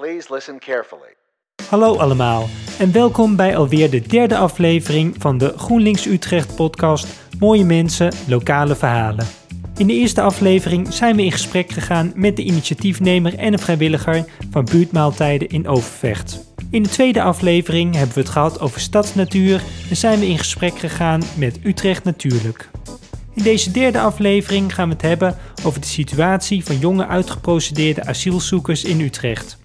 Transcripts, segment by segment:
Please listen carefully. Hallo allemaal en welkom bij alweer de derde aflevering van de GroenLinks Utrecht podcast Mooie mensen, lokale verhalen. In de eerste aflevering zijn we in gesprek gegaan met de initiatiefnemer en een vrijwilliger van buurtmaaltijden in Overvecht. In de tweede aflevering hebben we het gehad over stadsnatuur en zijn we in gesprek gegaan met Utrecht Natuurlijk. In deze derde aflevering gaan we het hebben over de situatie van jonge uitgeprocedeerde asielzoekers in Utrecht.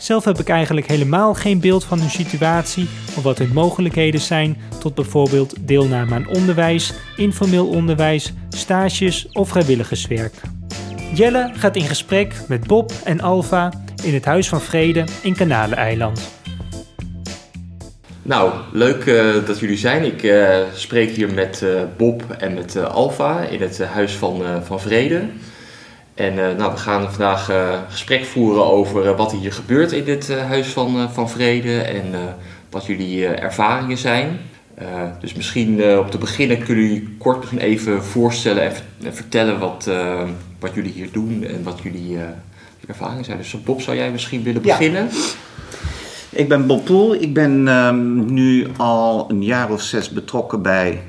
Zelf heb ik eigenlijk helemaal geen beeld van hun situatie of wat hun mogelijkheden zijn tot bijvoorbeeld deelname aan onderwijs, informeel onderwijs, stages of vrijwilligerswerk. Jelle gaat in gesprek met Bob en Alfa in het Huis van Vrede in Kanaleneiland. Nou, leuk uh, dat jullie zijn. Ik uh, spreek hier met uh, Bob en met Alfa in het Huis van, van Vrede. En nou, we gaan vandaag gesprek voeren over wat hier gebeurt in dit Huis van, van Vrede en wat jullie ervaringen zijn. dus misschien om te beginnen kunnen jullie kort misschien even voorstellen en, en vertellen wat, wat jullie hier doen en wat jullie ervaringen zijn. Dus Bob, zou jij misschien willen beginnen? Ja. Ik ben Bob Poel. Ik ben um, nu al een jaar of zes betrokken bij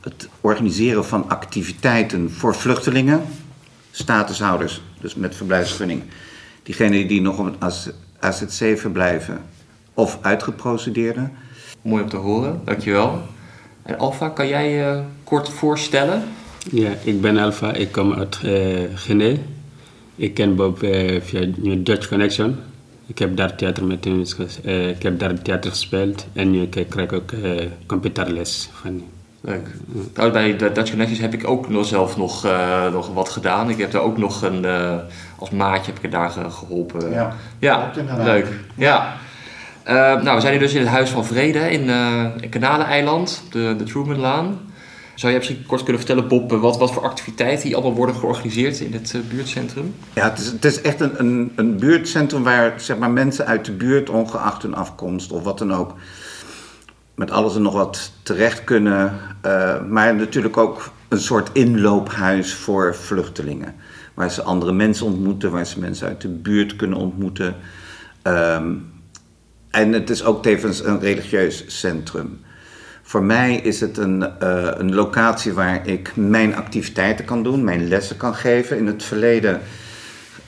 het organiseren van activiteiten voor vluchtelingen, statushouders, dus met verblijfsvergunning. Diegenen die nog op het AZC verblijven of uitgeprocedeerden. Mooi om te horen, dankjewel. En Alfa, kan jij je uh, kort voorstellen? Ja, ik ben Alfa, ik kom uit uh, Guinea. Ik ken Bob uh, via Dutch Connection. Ik heb daar theater met hem uh, ik heb daar theater gespeeld en ik krijg ook uh, computerles van Leuk. Nou, bij de Dutch Connections heb ik ook nog zelf nog, uh, nog wat gedaan. Ik heb daar ook nog een, als maatje heb ik daar geholpen. Ja, ja leuk. Ja. nou, we zijn hier dus in het Huis van Vrede in, in Kanaleneiland, de, de Trumanlaan. Zou jij misschien kort kunnen vertellen, Bob, wat, wat voor activiteiten die allemaal worden georganiseerd in het uh, buurtcentrum? Ja, het is, het is echt een, een, een, buurtcentrum waar zeg maar, mensen uit de buurt, ongeacht hun afkomst of wat dan ook, met alles en nog wat terecht kunnen. Uh, maar natuurlijk ook een soort inloophuis voor vluchtelingen. Waar ze andere mensen ontmoeten, waar ze mensen uit de buurt kunnen ontmoeten. Um, en het is ook tevens een religieus centrum. Voor mij is het een, uh, een locatie waar ik mijn activiteiten kan doen, mijn lessen kan geven. In het verleden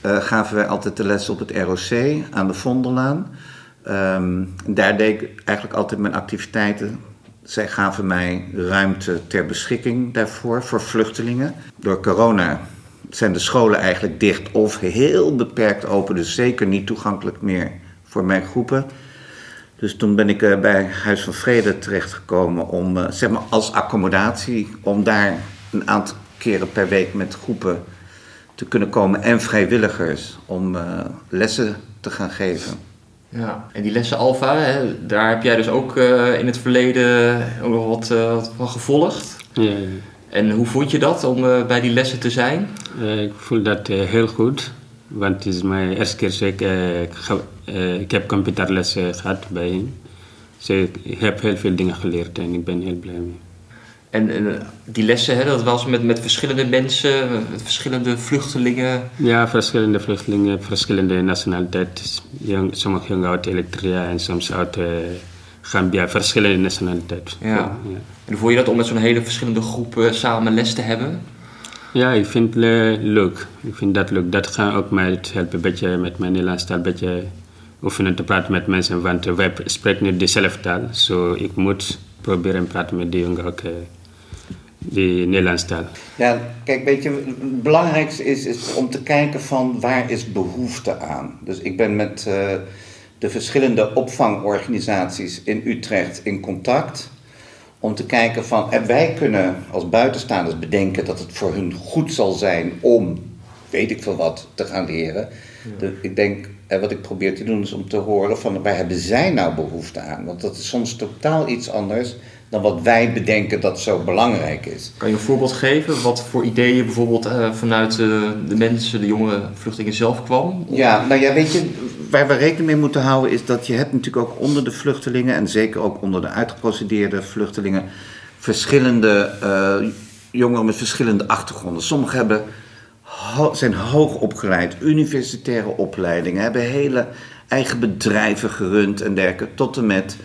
uh, gaven wij altijd de lessen op het ROC aan de Vondellaan. Um, daar deed ik eigenlijk altijd mijn activiteiten. Zij gaven mij ruimte ter beschikking daarvoor, voor vluchtelingen. Door corona zijn de scholen eigenlijk dicht of heel beperkt open, dus zeker niet toegankelijk meer voor mijn groepen. Dus toen ben ik uh, bij Huis van Vrede terechtgekomen om, uh, zeg maar als accommodatie, om daar een aantal keren per week met groepen te kunnen komen en vrijwilligers om uh, lessen te gaan geven. Ja, en die lessen Alfa, hè, daar heb jij dus ook in het verleden ook nog wat, wat van gevolgd. Ja, ja. En hoe vond je dat om bij die lessen te zijn? ik voel dat heel goed. Want het is mijn eerste keer dat ik, uh, ik heb computerles gehad bij hem. Dus ik heb heel veel dingen geleerd en ik ben heel blij mee. En, en die lessen, hè, dat was met, met verschillende mensen, met verschillende vluchtelingen? Ja, verschillende vluchtelingen, verschillende nationaliteiten. Sommige jongen uit Eritrea en soms uit uh, Gambia, verschillende nationaliteiten. Ja. ja. En voel je dat om met zo'n hele verschillende groepen samen les te hebben? Ja, ik vind het leuk. Ik vind dat leuk. Dat gaat ook mij helpen een beetje met mijn Nederlands taal, een beetje oefenen te praten met mensen. Want wij spreken niet dezelfde taal. Dus so ik moet proberen te praten met die jongen ook uh, die Nederlands taal. Ja, kijk, weet je, het belangrijkste is, is om te kijken van waar is behoefte aan. Dus ik ben met uh, de verschillende opvangorganisaties in Utrecht in contact om te kijken van, en wij kunnen als buitenstaanders bedenken dat het voor hun goed zal zijn om, weet ik veel wat, te gaan leren. De, ik denk, en wat ik probeer te doen is om te horen van, waar hebben zij nou behoefte aan? Want dat is soms totaal iets anders dan wat wij bedenken dat zo belangrijk is. Kan je een voorbeeld geven wat voor ideeën bijvoorbeeld uh, vanuit uh, de mensen, de jonge vluchtelingen zelf kwam? Ja, nou ja, weet je, waar we rekening mee moeten houden is dat je hebt natuurlijk ook onder de vluchtelingen en zeker ook onder de uitgeprocedeerde vluchtelingen verschillende uh, jongeren met verschillende achtergronden. Sommigen hebben, ho zijn hoog opgeleid, universitaire opleidingen, hebben hele eigen bedrijven gerund en dergelijke. Tot en met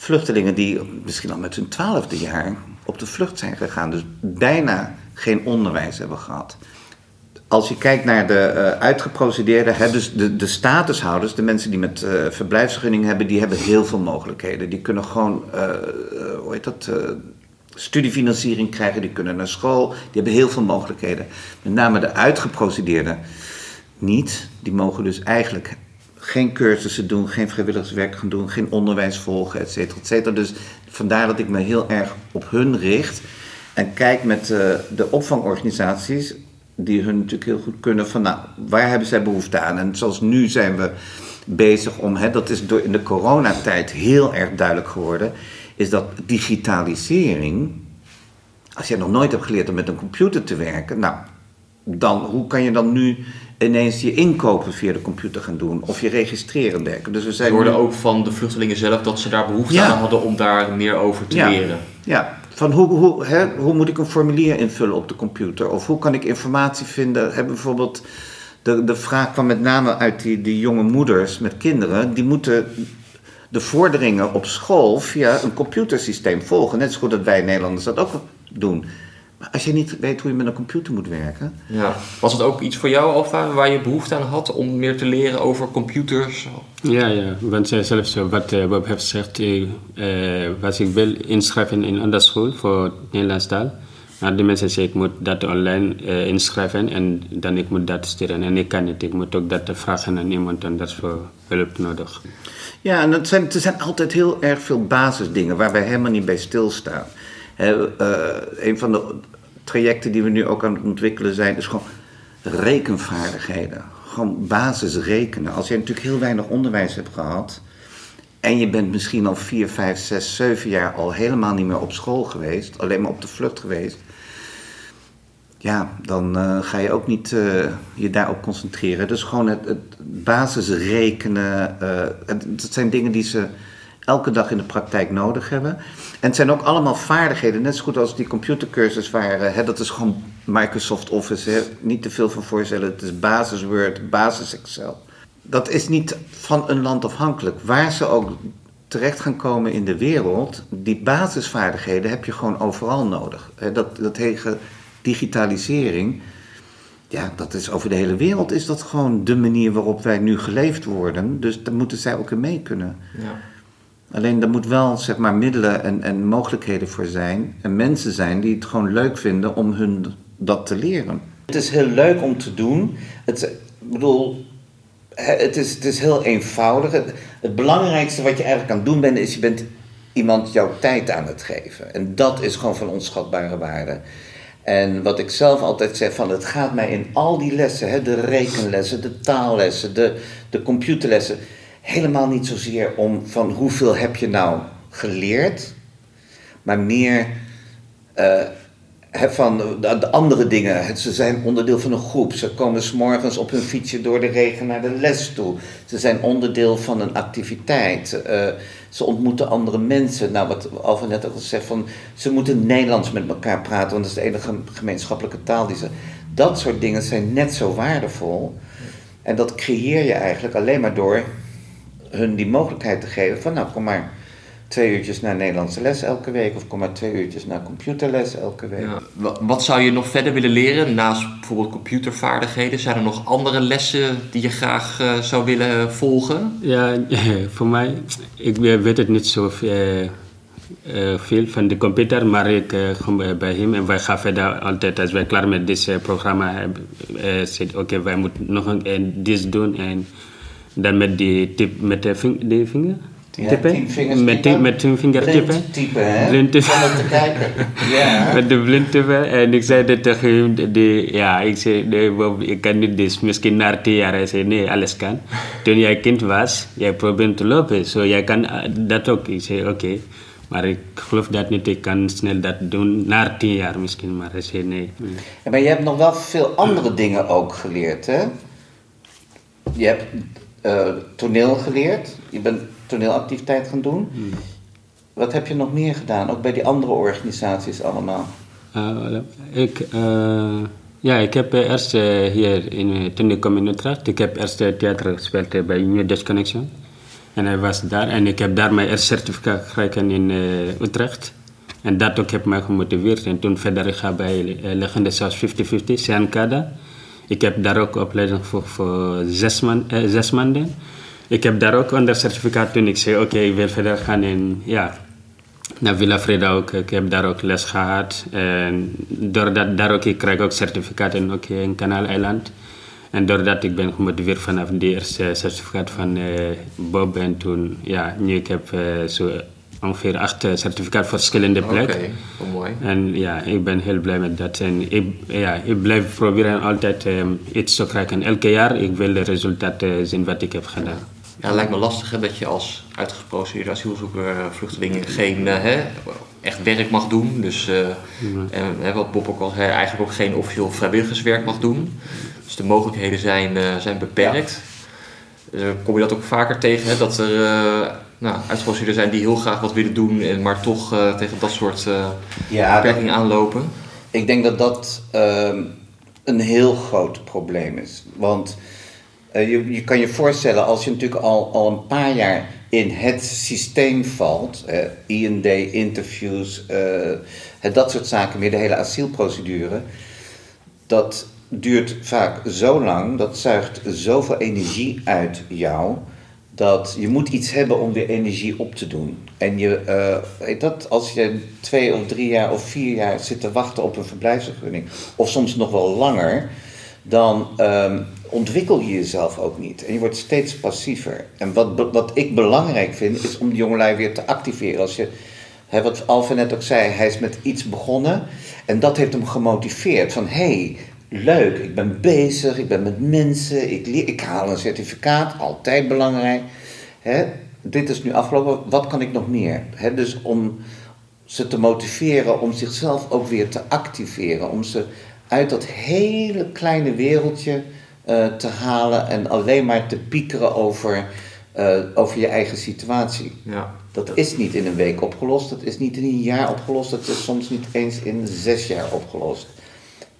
vluchtelingen die misschien al met hun twaalfde jaar op de vlucht zijn gegaan. Dus bijna geen onderwijs hebben gehad. Als je kijkt naar de uh, uitgeprocedeerden, hè, dus de, de statushouders, de mensen die met uh, verblijfsvergunning hebben, die hebben heel veel mogelijkheden. Die kunnen gewoon, uh, hoe heet dat, studiefinanciering krijgen, die kunnen naar school, die hebben heel veel mogelijkheden. Met name de uitgeprocedeerden niet. Die mogen dus eigenlijk geen cursussen doen, geen vrijwilligerswerk gaan doen, geen onderwijs volgen, et cetera, et cetera. Dus vandaar dat ik me heel erg op hun richt. En kijk met de opvangorganisaties die hun natuurlijk heel goed kunnen van, nou, waar hebben zij behoefte aan? En zoals nu zijn we bezig om, hè, dat is door in de coronatijd heel erg duidelijk geworden, is dat digitalisering, als jij nog nooit hebt geleerd om met een computer te werken, nou, dan, hoe kan je dan nu ineens je inkopen via de computer gaan doen of je registreren werken? Dus we zijn hoorden ook van de vluchtelingen zelf dat ze daar behoefte aan hadden om daar meer over te ja. leren. Ja, van hoe, hoe, hè, hoe moet ik een formulier invullen op de computer? Of hoe kan ik informatie vinden? Hebben bijvoorbeeld de, de vraag kwam met name uit die, die jonge moeders met kinderen. Die moeten de vorderingen op school via een computersysteem volgen. Net zo goed dat wij Nederlanders dat ook doen. Maar als je niet weet hoe je met een computer moet werken. Ja. Was het ook iets voor jou, Alfa, waar je behoefte aan had om meer te leren over computers? Ja, ja. Want zelf zo, wat uh, Bob heeft gezegd, uh, was ik wil inschrijven in een school voor Nederlands taal. Maar de mensen zeggen, ik moet dat online uh, inschrijven en dan ik moet dat sturen. En ik kan niet, ik moet ook dat vragen aan iemand en dat is voor hulp nodig. Ja, en het zijn, er zijn altijd heel erg veel basisdingen waar wij helemaal niet bij stilstaan. He, een van de trajecten die we nu ook aan het ontwikkelen zijn, is gewoon rekenvaardigheden. Gewoon basis rekenen. Als je natuurlijk heel weinig onderwijs hebt gehad. En je bent misschien al 4, 5, 6, 7 jaar al helemaal niet meer op school geweest. Alleen maar op de vlucht geweest. Ja, dan uh, ga je ook niet uh, je daarop concentreren. Dus gewoon het, het basisrekenen. Uh, dat zijn dingen die ze elke dag in de praktijk nodig hebben. En het zijn ook allemaal vaardigheden, net zo goed als die computercursus waren. Hè, dat is gewoon Microsoft Office, hè, niet te veel van voorstellen. Het is basis Word, basis Excel. Dat is niet van een land afhankelijk. Waar ze ook terecht gaan komen in de wereld, die basisvaardigheden heb je gewoon overal nodig. Dat, dat digitalisering, ja, dat is over de hele wereld is dat gewoon de manier waarop wij nu geleefd worden. Dus daar moeten zij ook in mee kunnen. Ja. Alleen er moet wel zeg maar, middelen en, en mogelijkheden voor zijn. En mensen zijn die het gewoon leuk vinden om hun dat te leren. Het is heel leuk om te doen. Het, bedoel, het is, het is heel eenvoudig. Het, het belangrijkste wat je eigenlijk aan het doen bent, is je bent iemand jouw tijd aan het geven. En dat is gewoon van onschatbare waarde. En wat ik zelf altijd zeg, van het gaat mij in al die lessen, hè, de rekenlessen, de taallessen, de, de computerlessen helemaal niet zozeer om van hoeveel heb je nou geleerd, maar meer uh, van de, andere dingen. Ze zijn onderdeel van een groep. Ze komen s morgens op hun fietsje door de regen naar de les toe. Ze zijn onderdeel van een activiteit. Uh, ze ontmoeten andere mensen. Nou, wat Alva net ook al zei, van, ze moeten Nederlands met elkaar praten, want dat is de enige gemeenschappelijke taal die ze. Dat soort dingen zijn net zo waardevol. En dat creëer je eigenlijk alleen maar door hun die mogelijkheid te geven van nou kom maar twee uurtjes naar Nederlandse les elke week of kom maar twee uurtjes naar computerles elke week. Ja. Wat zou je nog verder willen leren naast bijvoorbeeld computervaardigheden? Zijn er nog andere lessen die je graag uh, zou willen volgen? Ja, voor mij, ik weet het niet zo veel, uh, veel van de computer, maar ik uh, kom bij hem en wij gaan verder altijd als wij klaar met dit programma hebben, oké, okay, wij moeten nog een, dit doen en dan met die tip, met de, ving, de vinger. Ja, tippen. Met, tien, met tien vinger tippen. typen, hè? Blind. Om te kijken. ja. Met de blind tippen. En ik zei dat tegen hem, de, ja, ik zei, nee, Bob, ik kan niet dus misschien na tien jaar. Hij zei, nee, alles kan. Toen jij kind was, jij probeert te lopen. Zo, jij kan dat ook. Ik zei, oké. Okay. Maar ik geloof dat niet, ik kan snel dat doen na tien jaar misschien. Maar hij zei, nee. Maar je hebt nog wel veel andere dingen ook geleerd, hè? Je hebt uh, toneel geleerd. Je bent toneelactiviteit gaan doen. Hmm. Wat heb je nog meer gedaan, ook bij die andere organisaties allemaal? Uh, ik, uh, ja, ik heb eerst hier in, toen ik kwam in Utrecht, ik heb eerst theater gespeeld bij New Dutch Connection. En hij was daar en ik heb daar mijn eerste certificaat gekregen in uh, Utrecht. En dat ook heeft mij gemotiveerd. En toen verder ik ga bij uh, Legende zelfs 50-50, Siankada. Ik heb daar ook opleiding voor, voor zes, maanden. Ik heb daar ook onder certificaat toen ik zei, oké, ik wil verder gaan in, ja, naar Villa Freda ook. Ik heb daar ook les gehad. En doordat daar ook, ik krijg ook certificaten ook in Kanaaleiland. En doordat ik ben gemotiveerd vanaf de eerste certificaat van uh, Bob en toen, ja, nu ik heb uh, zo ongeveer acht certificaten voor verschillende plekken. Oké, okay, mooi. En ja, ik ben heel blij met dat. En ik, ja, ik blijf proberen altijd um, iets te krijgen. Elke jaar ik wil de resultaten zien wat ik heb gedaan. Ja, het lijkt me lastig hè, dat je als uitgeprocedeerde asielzoeker, vluchtelingen geen uh, hè, echt werk mag doen. Dus uh, en, hè, wat Bob ook al zei, eigenlijk ook geen officieel vrijwilligerswerk mag doen. Dus de mogelijkheden zijn, uh, zijn beperkt. Ja. kom je dat ook vaker tegen, hè, dat er nou, uitgeprocedeerden zijn die heel graag wat willen doen, en maar toch tegen dat soort ja, beperkingen aanlopen? Ik denk dat dat ehm, een heel groot probleem is. Want uh, je, je, kan je voorstellen, als je natuurlijk al, al een paar jaar in het systeem valt, uh, IND, interviews, uh, dat soort zaken meer, de hele asielprocedure, dat duurt vaak zo lang, dat zuigt zoveel energie uit jou, dat je moet iets hebben om weer energie op te doen. En je, uh, dat, als je twee of drie jaar of vier jaar zit te wachten op een verblijfsvergunning, of soms nog wel langer, dan um, ontwikkel je jezelf ook niet. En je wordt steeds passiever. En wat, wat ik belangrijk vind, is om die jongelui weer te activeren. Als je, hè, wat Alfa net ook zei, hij is met iets begonnen. En dat heeft hem gemotiveerd. Van, hé, hey, leuk, ik ben bezig, ik ben met mensen, ik, leer, ik haal een certificaat, altijd belangrijk. Hè, dit is nu afgelopen, wat kan ik nog meer? Hè, dus om ze te motiveren om zichzelf ook weer te activeren. Om ze uit dat hele kleine wereldje uh, te halen en alleen maar te piekeren over, uh, over je eigen situatie. Ja. Dat is niet in een week opgelost, dat is niet in een jaar opgelost, dat is soms niet eens in zes jaar opgelost.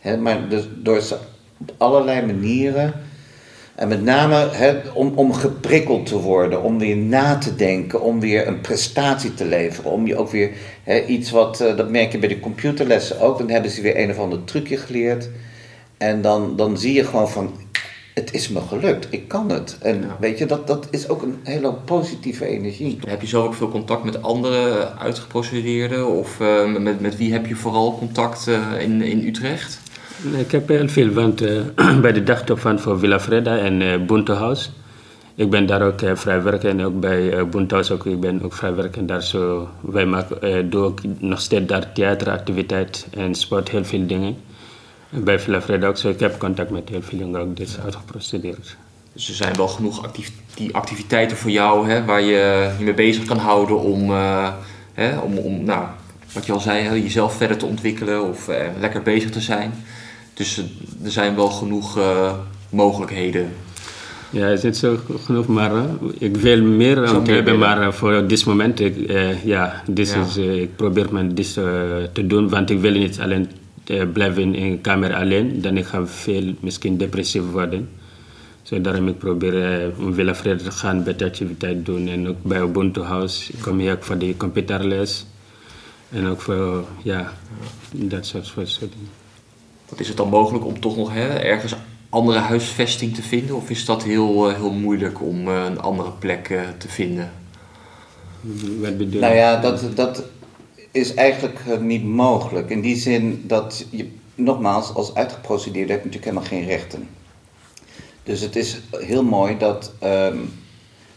He, maar dus door ze op allerlei manieren, en met name he, om, om geprikkeld te worden, om weer na te denken, om weer een prestatie te leveren, om je ook weer he, iets wat, uh, dat merk je bij de computerlessen ook, dan hebben ze weer een of ander trucje geleerd. En dan, dan zie je gewoon van, het is me gelukt, ik kan het. En weet je, dat, dat is ook een hele positieve energie. Heb je zo ook veel contact met andere uitgeprocedeerden? Of uh, met, met wie heb je vooral contact uh, in, in Utrecht? Ik heb heel veel, want bij de dagtop van voor Villa Freda en uh, Buntehuis. Ik ben daar ook vrijwerken en ook bij uh, Buntehuis ook, ik ben ook vrijwerken daar zo. Wij maken, doen ook nog steeds daar theateractiviteit en sport, heel veel dingen bij Villa Freda ook zo. Ik heb contact met heel veel jongeren ook dit uitgeprocedeerd. Dus er zijn wel genoeg actief, die activiteiten voor jou hè, waar je je mee bezig kan houden om, hè, om, om nou, wat je al zei, hè, jezelf verder te ontwikkelen of lekker bezig te zijn. Dus er zijn wel genoeg mogelijkheden. Ja, er zit zo genoeg, maar ik wil meer te hebben, maar voor dit moment, ik, ja, dit ja. Is, ik probeer mijn dit te doen, want ik wil niet alleen blijven in een kamer alleen, dan ik ga veel misschien depressief worden. So daarom ik probeer uh, om Villa Vrede te gaan, beter activiteit doen. En ook bij Ubuntu House, ik kom hier ook voor de computerles. En ook voor, ja, dat soort, soort dingen. Wat is het dan mogelijk om toch nog hè, ergens andere huisvesting te vinden? Of is dat heel, uh, heel moeilijk om uh, een andere plek uh, te vinden? Nou ja, dat, dat is eigenlijk niet mogelijk. In die zin dat je, nogmaals, als uitgeprocedeerde heb je natuurlijk helemaal geen rechten. Dus het is heel mooi dat, um,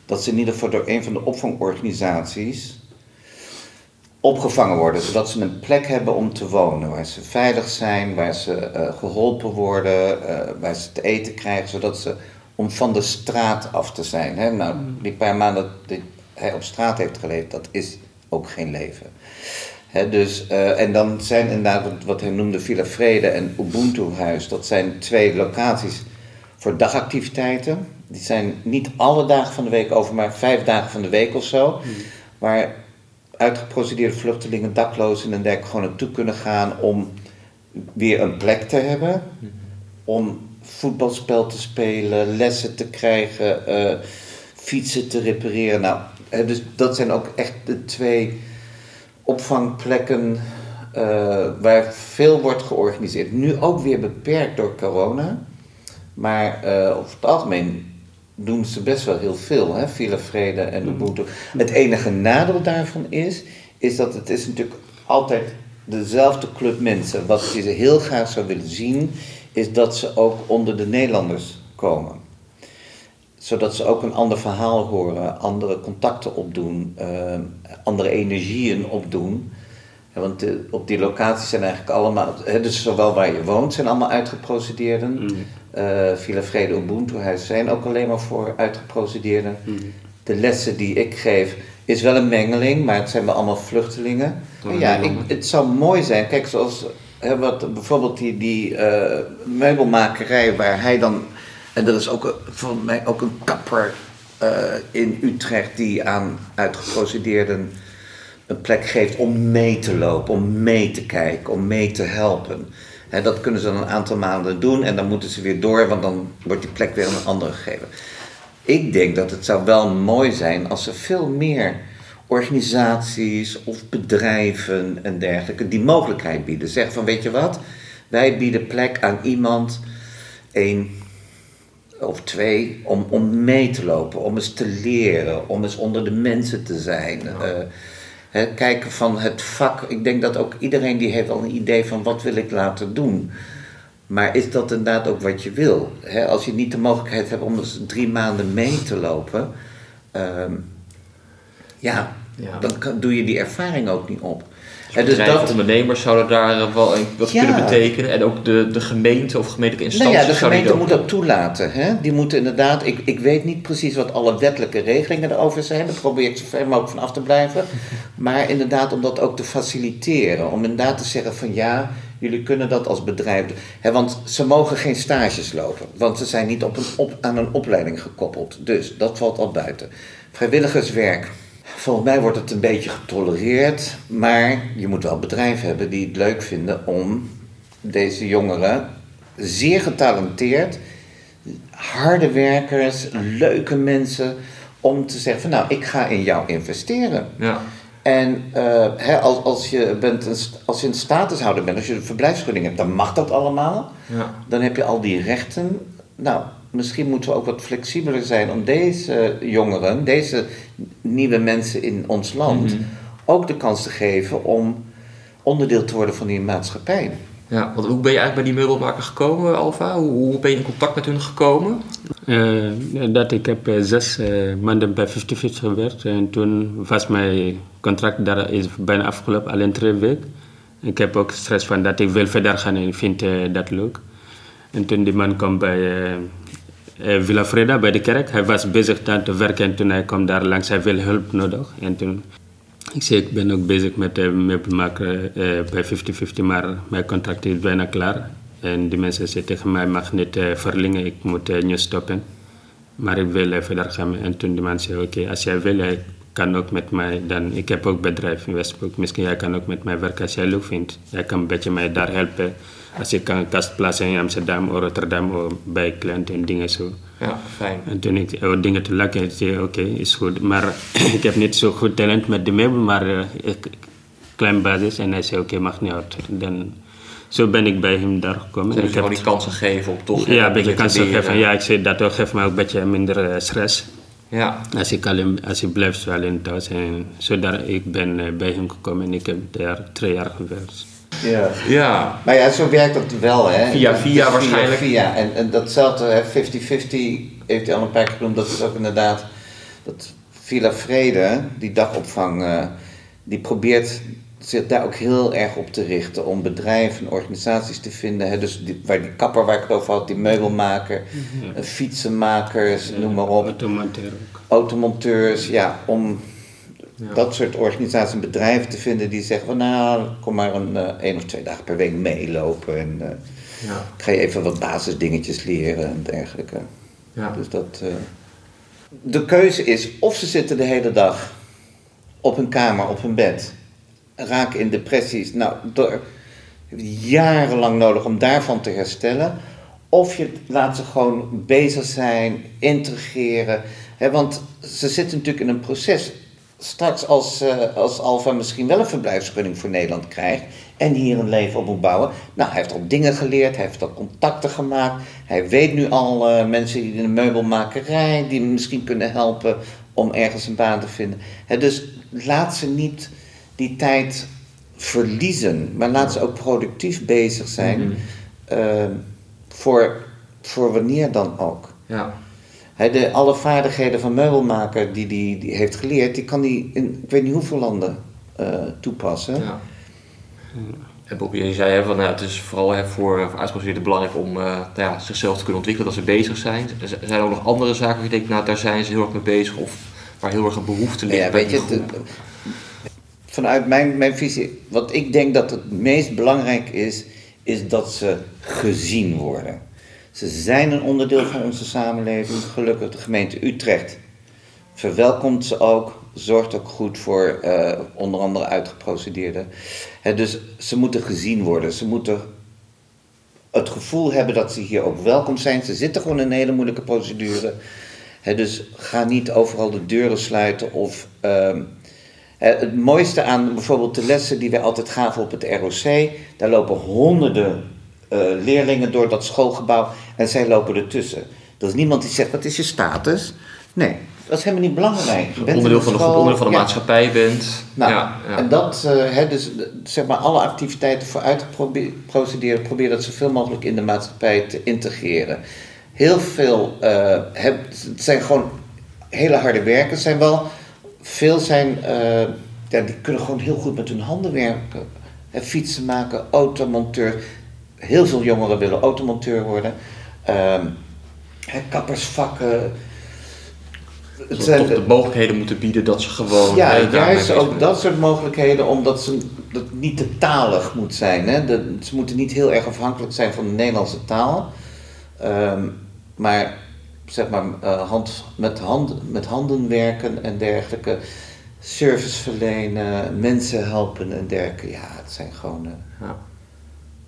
dat ze in ieder geval door een van de opvangorganisaties opgevangen worden, zodat ze een plek hebben om te wonen, waar ze veilig zijn, waar ze uh, geholpen worden, uh, waar ze te eten krijgen, zodat ze om van de straat af te zijn. Hè? Nou, die paar maanden dat hij op straat heeft geleefd, dat is ook geen leven. Dus, uh, en dan zijn inderdaad wat, wat hij noemde Villa Vrede en Ubuntu Huis. Dat zijn twee locaties voor dagactiviteiten. Die zijn niet alle dagen van de week over, maar vijf dagen van de week of zo. Hmm. Waar uitgeprocedeerde vluchtelingen, daklozen en dergelijke gewoon naartoe kunnen gaan om weer een plek te hebben. Om voetbalspel te spelen, lessen te krijgen, uh, fietsen te repareren. Nou, dus dat zijn ook echt de twee opvangplekken eh, waar veel wordt georganiseerd. Nu ook weer beperkt door corona. Maar eh, over het algemeen doen ze best wel heel veel, hè? Villa Vrede en Ubuntu. Het enige nadeel daarvan is, is dat het is natuurlijk altijd dezelfde club mensen. Wat je ze heel graag zou willen zien, is dat ze ook onder de Nederlanders komen. Zodat ze ook een ander verhaal horen, andere contacten opdoen, eh, andere energieën opdoen. Ja, want de- op die locaties zijn eigenlijk allemaal, hè, dus zowel waar je woont, zijn allemaal uitgeprocedeerden. Mm. Eh, Villa Vrede Ubuntu Huis zijn ook alleen maar voor uitgeprocedeerden. De lessen die ik geef is wel een mengeling, maar het zijn wel allemaal vluchtelingen. En ja, ik, het zou mooi zijn, kijk zoals hè, wat, bijvoorbeeld die, die eh, meubelmakerij waar hij dan, en er is ook een- volgens mij ook een kapper eh, in Utrecht die aan uitgeprocedeerden een plek geeft om mee te lopen, om mee te kijken, om mee te helpen. Hè, dat kunnen ze dan een aantal maanden doen en dan moeten ze weer door, want dan wordt die plek weer aan een andere gegeven. Ik denk dat het zou wel mooi zijn als er veel meer organisaties of bedrijven en dergelijke die mogelijkheid bieden. Zeg van weet je wat, wij bieden plek aan iemand, één of twee, om, om mee te lopen, om eens te leren, om eens onder de mensen te zijn. Eh, kijken van het vak. Ik denk dat ook iedereen die heeft al een idee van wat wil ik laten doen. Maar is dat inderdaad ook wat je wil? Als je niet de mogelijkheid hebt om eens drie maanden mee te lopen, ehm, ja, Ja. dan kan- doe je die ervaring ook niet op. Hè, dus dat, ondernemers zouden daar eh, wel wat Ja. kunnen betekenen. En ook de, de gemeente of gemeentelijke Nou instanties ja, de gemeente moet dat toelaten. Hè? Die moeten inderdaad, ik, ik weet niet precies wat alle wettelijke regelingen erover zijn. Daar probeer ik zo ver mogelijk van af te blijven. Maar inderdaad om dat ook te faciliteren. Om inderdaad te zeggen van ja, jullie kunnen dat als bedrijf doen. Hè, want ze mogen geen stages lopen. Want ze zijn niet op een op, aan een opleiding gekoppeld. Dus dat valt al buiten. Vrijwilligerswerk. Volgens mij wordt het een beetje getolereerd. Maar je moet wel bedrijven hebben die het leuk vinden om deze jongeren, zeer getalenteerd, harde werkers, leuke mensen, om te zeggen van nou, ik ga in jou investeren. Ja. En eh, hè, als, als, je bent een, als je een statushouder bent, als je een verblijfsvergunning hebt, dan mag dat allemaal. Ja. Dan heb je al die rechten. Nou, misschien moeten we ook wat flexibeler zijn om deze jongeren, deze nieuwe mensen in ons land, Mhm. ook de kans te geven om onderdeel te worden van die maatschappij. Ja, want hoe ben je eigenlijk bij die meubelmaker gekomen, Alfa? Hoe, hoe ben je in contact met hun gekomen? Eh, dat ik heb eh, zes eh, maanden bij 50-50 gewerkt en toen was mijn contract daar is bijna afgelopen, alleen twee weken. Ik heb ook stress van dat ik wil verder gaan en ik vind eh, dat leuk. En toen die man kwam bij eh, eh, Villa Freda, bij de kerk, hij was bezig daar te werken en toen hij kwam daar langs, hij wil hulp nodig. En toen, ik zei, ik ben ook bezig met de eh, bij 50-50, maar mijn contract is bijna klaar. En die mensen zeiden tegen mij, mag niet eh, verlengen, ik moet eh, nu stoppen. Maar ik wil eh, verder gaan. En toen die man zei, oké, als jij wil, jij kan ook met mij dan... Ik heb ook bedrijf in Westbroek. Misschien jij kan ook met mij werken als jij leuk vindt. Jij kan een beetje mij daar helpen. Als ik kan een kast plaatsen in Amsterdam of Rotterdam of bij klanten en dingen zo. Ja, fijn. En toen ik oh, dingen te lakken, zei oké, is goed. Maar ik heb niet zo goed talent met de meubel, maar eh, ik, klein basis. En hij zei, oké, mag niet uit. Dan, zo ben ik bij hem daar gekomen. Dus ik gewoon die kansen geven om toch... ja, eh, een beetje kansen geven. Ja, ik zei dat ook, geeft mij ook een beetje minder eh, stress. Ja, Als ik, alleen, als ik blijf zo alleen thuis. En zodat ik ben eh, bij hem gekomen en ik heb daar twee jaar gewerkt. Ja. ja. Maar ja, zo werkt dat wel, hè? Via via waarschijnlijk. Via. En, en datzelfde, hè, 50-50 heeft hij al een paar keer genoemd. Dat is ook inderdaad dat Villa Vrede, die dagopvang, eh, die probeert zich daar ook heel erg op te richten. Om bedrijven en organisaties te vinden. Hè, dus die, waar die kapper waar ik het over had, die meubelmaker, eh, fietsenmakers, noem maar op. Automonteur ook. Automonteurs, ja, om Ja. dat soort organisaties en bedrijven te vinden die zeggen van nou, kom maar een eh, één of twee dagen per week meelopen en eh, Ja. ik ga je even wat basisdingetjes leren en dergelijke. Ja. Dus dat. eh, De keuze is of ze zitten de hele dag op hun kamer, op hun bed, raken in depressies. Nou, door, jarenlang nodig om daarvan te herstellen. Of je laat ze gewoon bezig zijn, integreren, Hè, want ze zitten natuurlijk in een proces. Straks als, eh, als Alfa misschien wel een verblijfsvergunning voor Nederland krijgt en hier een leven op moet bouwen. Nou, hij heeft al dingen geleerd, hij heeft al contacten gemaakt. Hij weet nu al eh, mensen die in de meubelmakerij, die misschien kunnen helpen om ergens een baan te vinden. Dus laat ze niet die tijd verliezen, maar laat ze ook productief bezig zijn. Mhm. eh, voor, voor wanneer dan ook. Ja. De, alle vaardigheden van meubelmaker die hij die, die heeft geleerd, die kan hij in ik weet niet hoeveel landen eh, toepassen. Ja. En je zei hè, van, nou, het is vooral hè, voor, voor uitgeprocedeerden belangrijk om eh, nou ja, zichzelf te kunnen ontwikkelen, dat ze bezig zijn. Er zijn er ook nog andere zaken waar je denkt, nou daar zijn ze heel erg mee bezig of waar heel erg een behoefte ligt Ja, weet je, vanuit mijn, mijn visie, wat ik denk dat het meest belangrijk is, is dat ze gezien worden. Ze zijn een onderdeel van onze samenleving. Gelukkig de gemeente Utrecht verwelkomt ze ook, zorgt ook goed voor eh, onder andere uitgeprocedeerden. Dus ze moeten gezien worden. Ze moeten het gevoel hebben dat ze hier ook welkom zijn. Ze zitten gewoon in een hele moeilijke procedure. Dus ga niet overal de deuren sluiten of. ehm, het mooiste aan bijvoorbeeld de lessen die wij altijd gaven op het ROC, daar lopen honderden leerlingen door dat schoolgebouw en zij lopen ertussen. Er is niemand die zegt: wat is je status? Nee, dat is helemaal niet belangrijk. Je bent onderdeel van de school, onderdeel van de ja. maatschappij bent. Nou, ja, ja. en dat, eh, hè, dus eh, zeg maar alle activiteiten voor uitgeprocedeerd, probeer dat zoveel mogelijk in de maatschappij te integreren. Heel veel, eh, heb, het zijn gewoon hele harde werkers, zijn wel, veel zijn, eh, ja, die kunnen gewoon heel goed met hun handen werken. Fietsen maken, automonteur. Heel veel jongeren willen automonteur worden. Ehm, kappersvakken. Het zijn toch de- de mogelijkheden moeten bieden dat ze gewoon. ja, juist ook dat soort mogelijkheden, omdat ze, dat niet te talig moet zijn. Hè? De, ze moeten niet heel erg afhankelijk zijn van de Nederlandse taal. Ehm, maar zeg maar eh, hand, met, hand, met handen werken en dergelijke. Service verlenen, mensen helpen en dergelijke. Ja, het zijn gewoon. eh, Ja.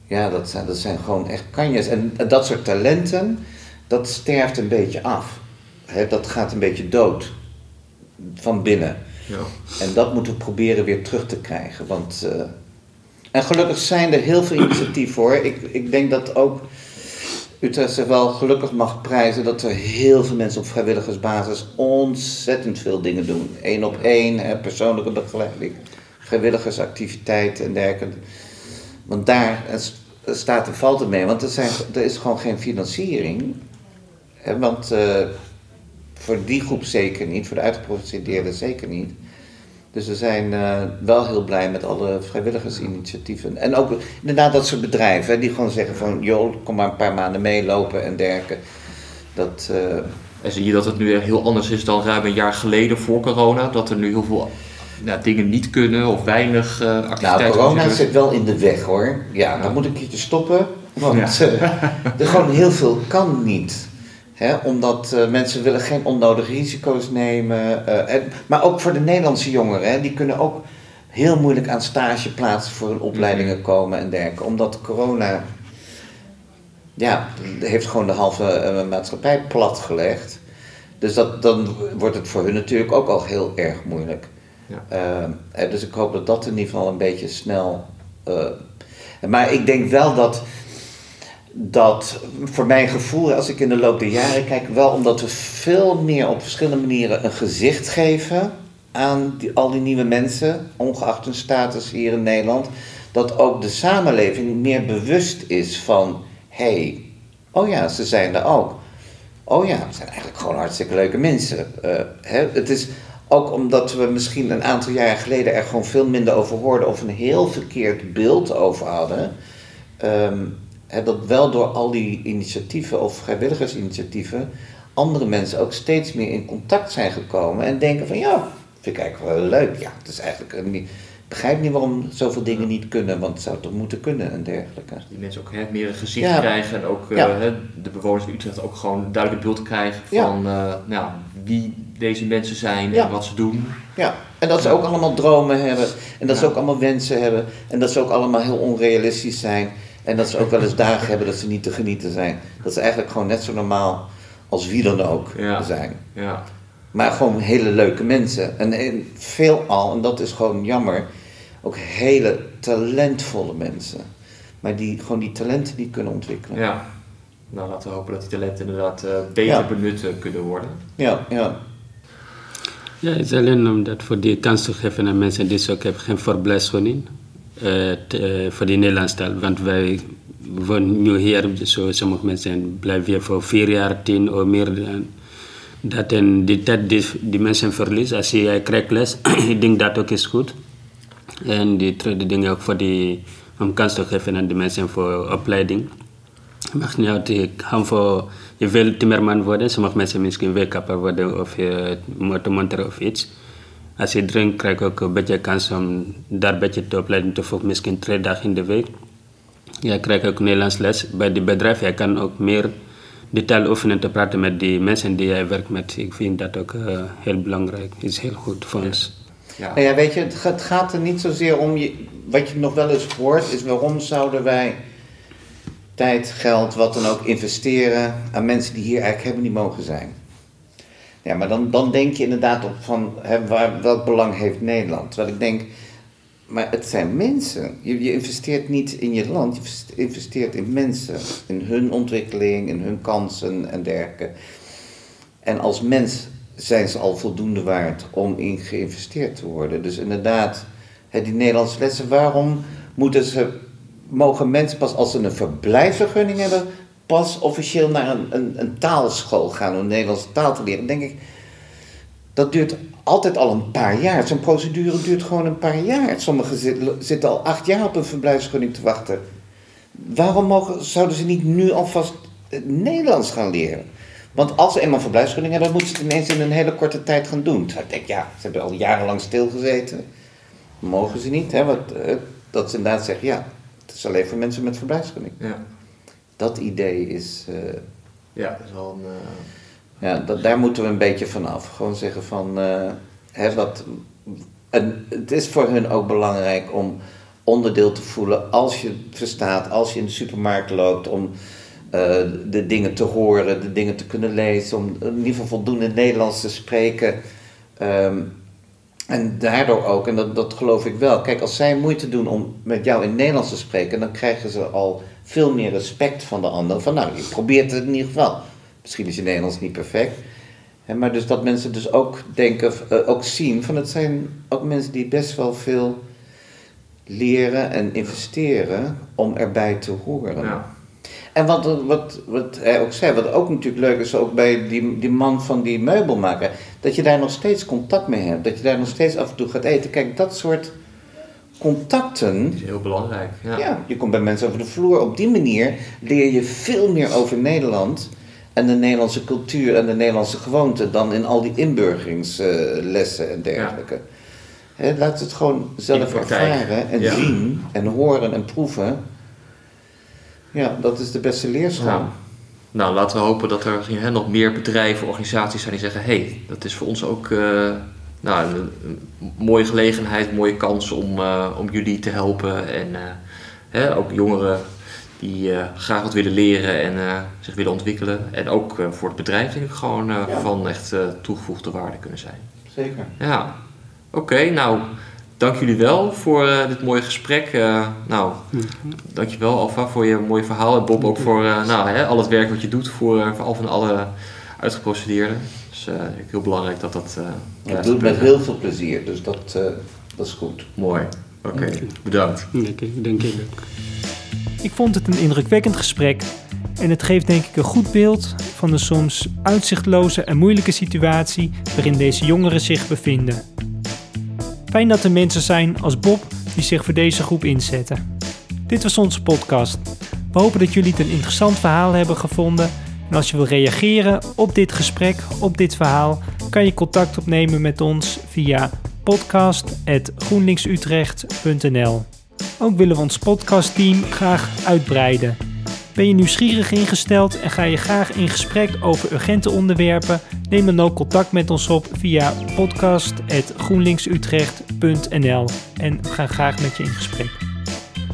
Ja, dat zijn, dat zijn gewoon echt kanjes. En dat soort talenten, dat sterft een beetje af. Dat gaat een beetje dood. Van binnen. Ja. En dat moeten we proberen weer terug te krijgen. Want, eh, en gelukkig zijn er heel veel initiatieven voor. Ik, ik denk dat ook Utrecht zich wel gelukkig mag prijzen dat er heel veel mensen op vrijwilligersbasis ontzettend veel dingen doen. Eén op één, persoonlijke begeleiding, vrijwilligersactiviteiten en dergelijke. Want daar staat en valt het mee, want er, zijn, er is gewoon geen financiering. Want eh, voor die groep zeker niet, voor de uitgeprocedeerden zeker niet. Dus we zijn eh, wel heel blij met alle vrijwilligersinitiatieven. En ook inderdaad dat soort bedrijven die gewoon zeggen van... joh, kom maar een paar maanden meelopen en dergelijke. Dat, eh, En zie je dat het nu heel anders is dan ruim een jaar geleden voor corona? Dat er nu heel veel nou, dingen niet kunnen of weinig eh activiteiten nou, corona zit wel in de weg hoor. Ja, dan moet ik een keertje stoppen. Want Ja. eh, er gewoon heel veel kan niet. Hè, omdat eh, mensen willen geen onnodige risico's nemen. en, maar ook voor de Nederlandse jongeren. Hè, die kunnen ook heel moeilijk aan stageplaatsen voor hun opleidingen komen en dergelijke. Omdat corona... Ja, heeft gewoon de halve maatschappij platgelegd. Dus dat, dan wordt het voor hun natuurlijk ook al heel erg moeilijk. Ja. Ehm, eh, dus ik hoop dat dat in ieder geval een beetje snel. eh, maar ik denk wel dat, dat voor mijn gevoel, als ik in de loop der jaren kijk, wel omdat we veel meer op verschillende manieren een gezicht geven aan al die nieuwe mensen, ongeacht hun status hier in Nederland, dat ook de samenleving meer bewust is van: hé, hey, oh ja, ze zijn er ook. Oh ja, het zijn eigenlijk gewoon hartstikke leuke mensen. Eh, hè? Het is ook omdat we misschien een aantal jaren geleden er gewoon veel minder over hoorden of een heel verkeerd beeld over hadden. Ehm, dat wel door al die initiatieven of vrijwilligersinitiatieven andere mensen ook steeds meer in contact zijn gekomen en denken van ja, vind ik eigenlijk wel leuk. Ja, het is eigenlijk een, ik begrijp niet waarom zoveel dingen niet kunnen, want het zou toch moeten kunnen en dergelijke. Die mensen ook hè, meer een gezicht Ja. krijgen en ook eh, Ja. hè, de bewoners van Utrecht ook gewoon een duidelijk beeld krijgen Ja. van eh, nou, wie deze mensen zijn Ja. en wat ze doen. Ja, en dat ze ook allemaal dromen hebben. En dat ze ook allemaal wensen hebben. En dat ze ook allemaal heel onrealistisch zijn. En dat ze ook wel eens dagen hebben dat ze niet te genieten zijn. Dat ze eigenlijk gewoon net zo normaal als wie dan ook Ja. zijn. Ja. Maar gewoon hele leuke mensen. En, en veelal, en dat is gewoon jammer, ook hele talentvolle mensen. Maar die gewoon die talenten niet kunnen ontwikkelen. Ja. Nou, laten we hopen dat die talenten inderdaad eh, beter benut kunnen worden. Ja, ja. Ja, het is alleen om dat voor die kans te geven aan mensen die ook hebben geen verblijfsvergunning eh, voor die Nederlandse. Want wij wonen nu hier, zo sommige mensen blijven hier voor vier jaar, tien of meer dan dat. En die tijd die, die mensen verliezen, als je krijgt les, ik denk dat ook is goed. En die tweede ding ook voor die, om kans te geven aan de mensen voor opleiding. Niet uit, ik ga voor, je wil timmerman worden, sommige mensen misschien weekapper worden of je motormonter of iets. Als je drinkt, krijg je ook een beetje kans om daar een beetje te opleiden te volgen, misschien twee dagen in de week. Je krijgt ook Nederlands les bij die bedrijf. Je kan ook meer de taal oefenen te praten met die mensen die jij werkt met. Ik vind dat ook eh, heel belangrijk. Het is heel goed voor ons. Ja. Nou ja, weet je, het gaat, het gaat er niet zozeer om je. Wat je nog wel eens hoort, is waarom zouden wij tijd, geld, wat dan ook investeren aan mensen die hier eigenlijk helemaal niet mogen zijn. Ja, maar dan, dan denk je inderdaad op van hè, welk belang heeft Nederland? Terwijl ik denk, maar het zijn mensen. Je, je investeert niet in je land, je investeert in mensen. In hun ontwikkeling, in hun kansen en dergelijke. En als mens zijn ze al voldoende waard om in geïnvesteerd te worden. Dus inderdaad, hè, die Nederlandse lessen, waarom moeten ze, mogen mensen pas als ze een verblijfsvergunning hebben, pas officieel naar een, een, een taalschool gaan om Nederlandse taal te leren? Denk ik, dat duurt altijd al een paar jaar. Zo'n procedure duurt gewoon een paar jaar. Sommigen zit- zitten al acht jaar op een verblijfsvergunning te wachten. Waarom mogen, zouden ze niet nu alvast het Nederlands gaan leren? Want als ze eenmaal een verblijfsvergunning hebben, dan moeten ze het ineens in een hele korte tijd gaan doen. Ik denk, ja, ze hebben al jarenlang stilgezeten. Mogen ze niet, hè? Eh, dat ze inderdaad zeggen, ja, het is alleen voor mensen met verblijfsvergunning. Ja. Dat idee is, eh, ja, dat is wel een... eh, ja, dat, daar moeten we een beetje vanaf. Gewoon zeggen van, eh, hè, wat, en het is voor hun ook belangrijk om onderdeel te voelen als je verstaat, als je in de supermarkt loopt, om de dingen te horen, de dingen te kunnen lezen, om in ieder geval voldoende Nederlands te spreken. Ehm, en daardoor ook, en dat, dat geloof ik wel, kijk, als zij moeite doen om met jou in Nederlands te spreken, dan krijgen ze al veel meer respect van de ander. Van nou, je probeert het in ieder geval. Misschien is je Nederlands niet perfect. Hè, maar dus dat mensen dus ook denken, eh, ook zien, van het zijn ook mensen die best wel veel leren en investeren om erbij te horen. ja. En wat, wat, wat hij ook zei, wat ook natuurlijk leuk is, ook bij die, die man van die meubelmaker, dat je daar nog steeds contact mee hebt. Dat je daar nog steeds af en toe gaat eten. Kijk, dat soort contacten, Dat is heel belangrijk. Ja. ja, je komt bij mensen over de vloer. Op die manier leer je veel meer over Nederland en de Nederlandse cultuur en de Nederlandse gewoonten dan in al die inburgeringslessen en dergelijke. Laat het gewoon zelf ervaren en Ja. zien en horen en proeven. Ja, dat is de beste leerschool. Nou, laten we hopen dat er nog meer bedrijven, organisaties zijn die zeggen: hé, hey, dat is voor ons ook eh, nou, een, een mooie gelegenheid, een mooie kans om, eh, om jullie te helpen. En eh, ook jongeren die graag wat willen leren en zich willen ontwikkelen. En ook voor het bedrijf denk ik gewoon Ja. van echt toegevoegde waarde kunnen zijn. Zeker. Ja, oké. nou, dank jullie wel voor eh, dit mooie gesprek. Eh nou, dankjewel Alfa voor je mooie verhaal. En Bob ook voor eh, nou, hè, al het werk wat je doet voor, eh, voor al van alle uitgeprocedeerden. Dus eh, heel belangrijk dat dat... eh, Ik doe het met heel veel plezier, dus dat, eh, dat is goed. Mooi. Oké, bedankt. Dank je ook. Ik vond het een indrukwekkend gesprek en het geeft denk ik een goed beeld van de soms uitzichtloze en moeilijke situatie waarin deze jongeren zich bevinden. Fijn dat er mensen zijn als Bob die zich voor deze groep inzetten. Dit was onze podcast. We hopen dat jullie het een interessant verhaal hebben gevonden. En als je wil reageren op dit gesprek, op dit verhaal, kan je contact opnemen met ons via podcast.groenlinksutrecht.nl. Ook willen we ons podcastteam graag uitbreiden. Ben je nieuwsgierig ingesteld en ga je graag in gesprek over urgente onderwerpen? Neem dan ook contact met ons op via podcast.groenlinksutrecht.nl en we gaan graag met je in gesprek.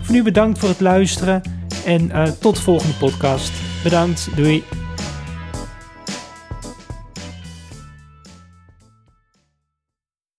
Voor nu bedankt voor het luisteren en eh, tot de volgende podcast. Bedankt, doei.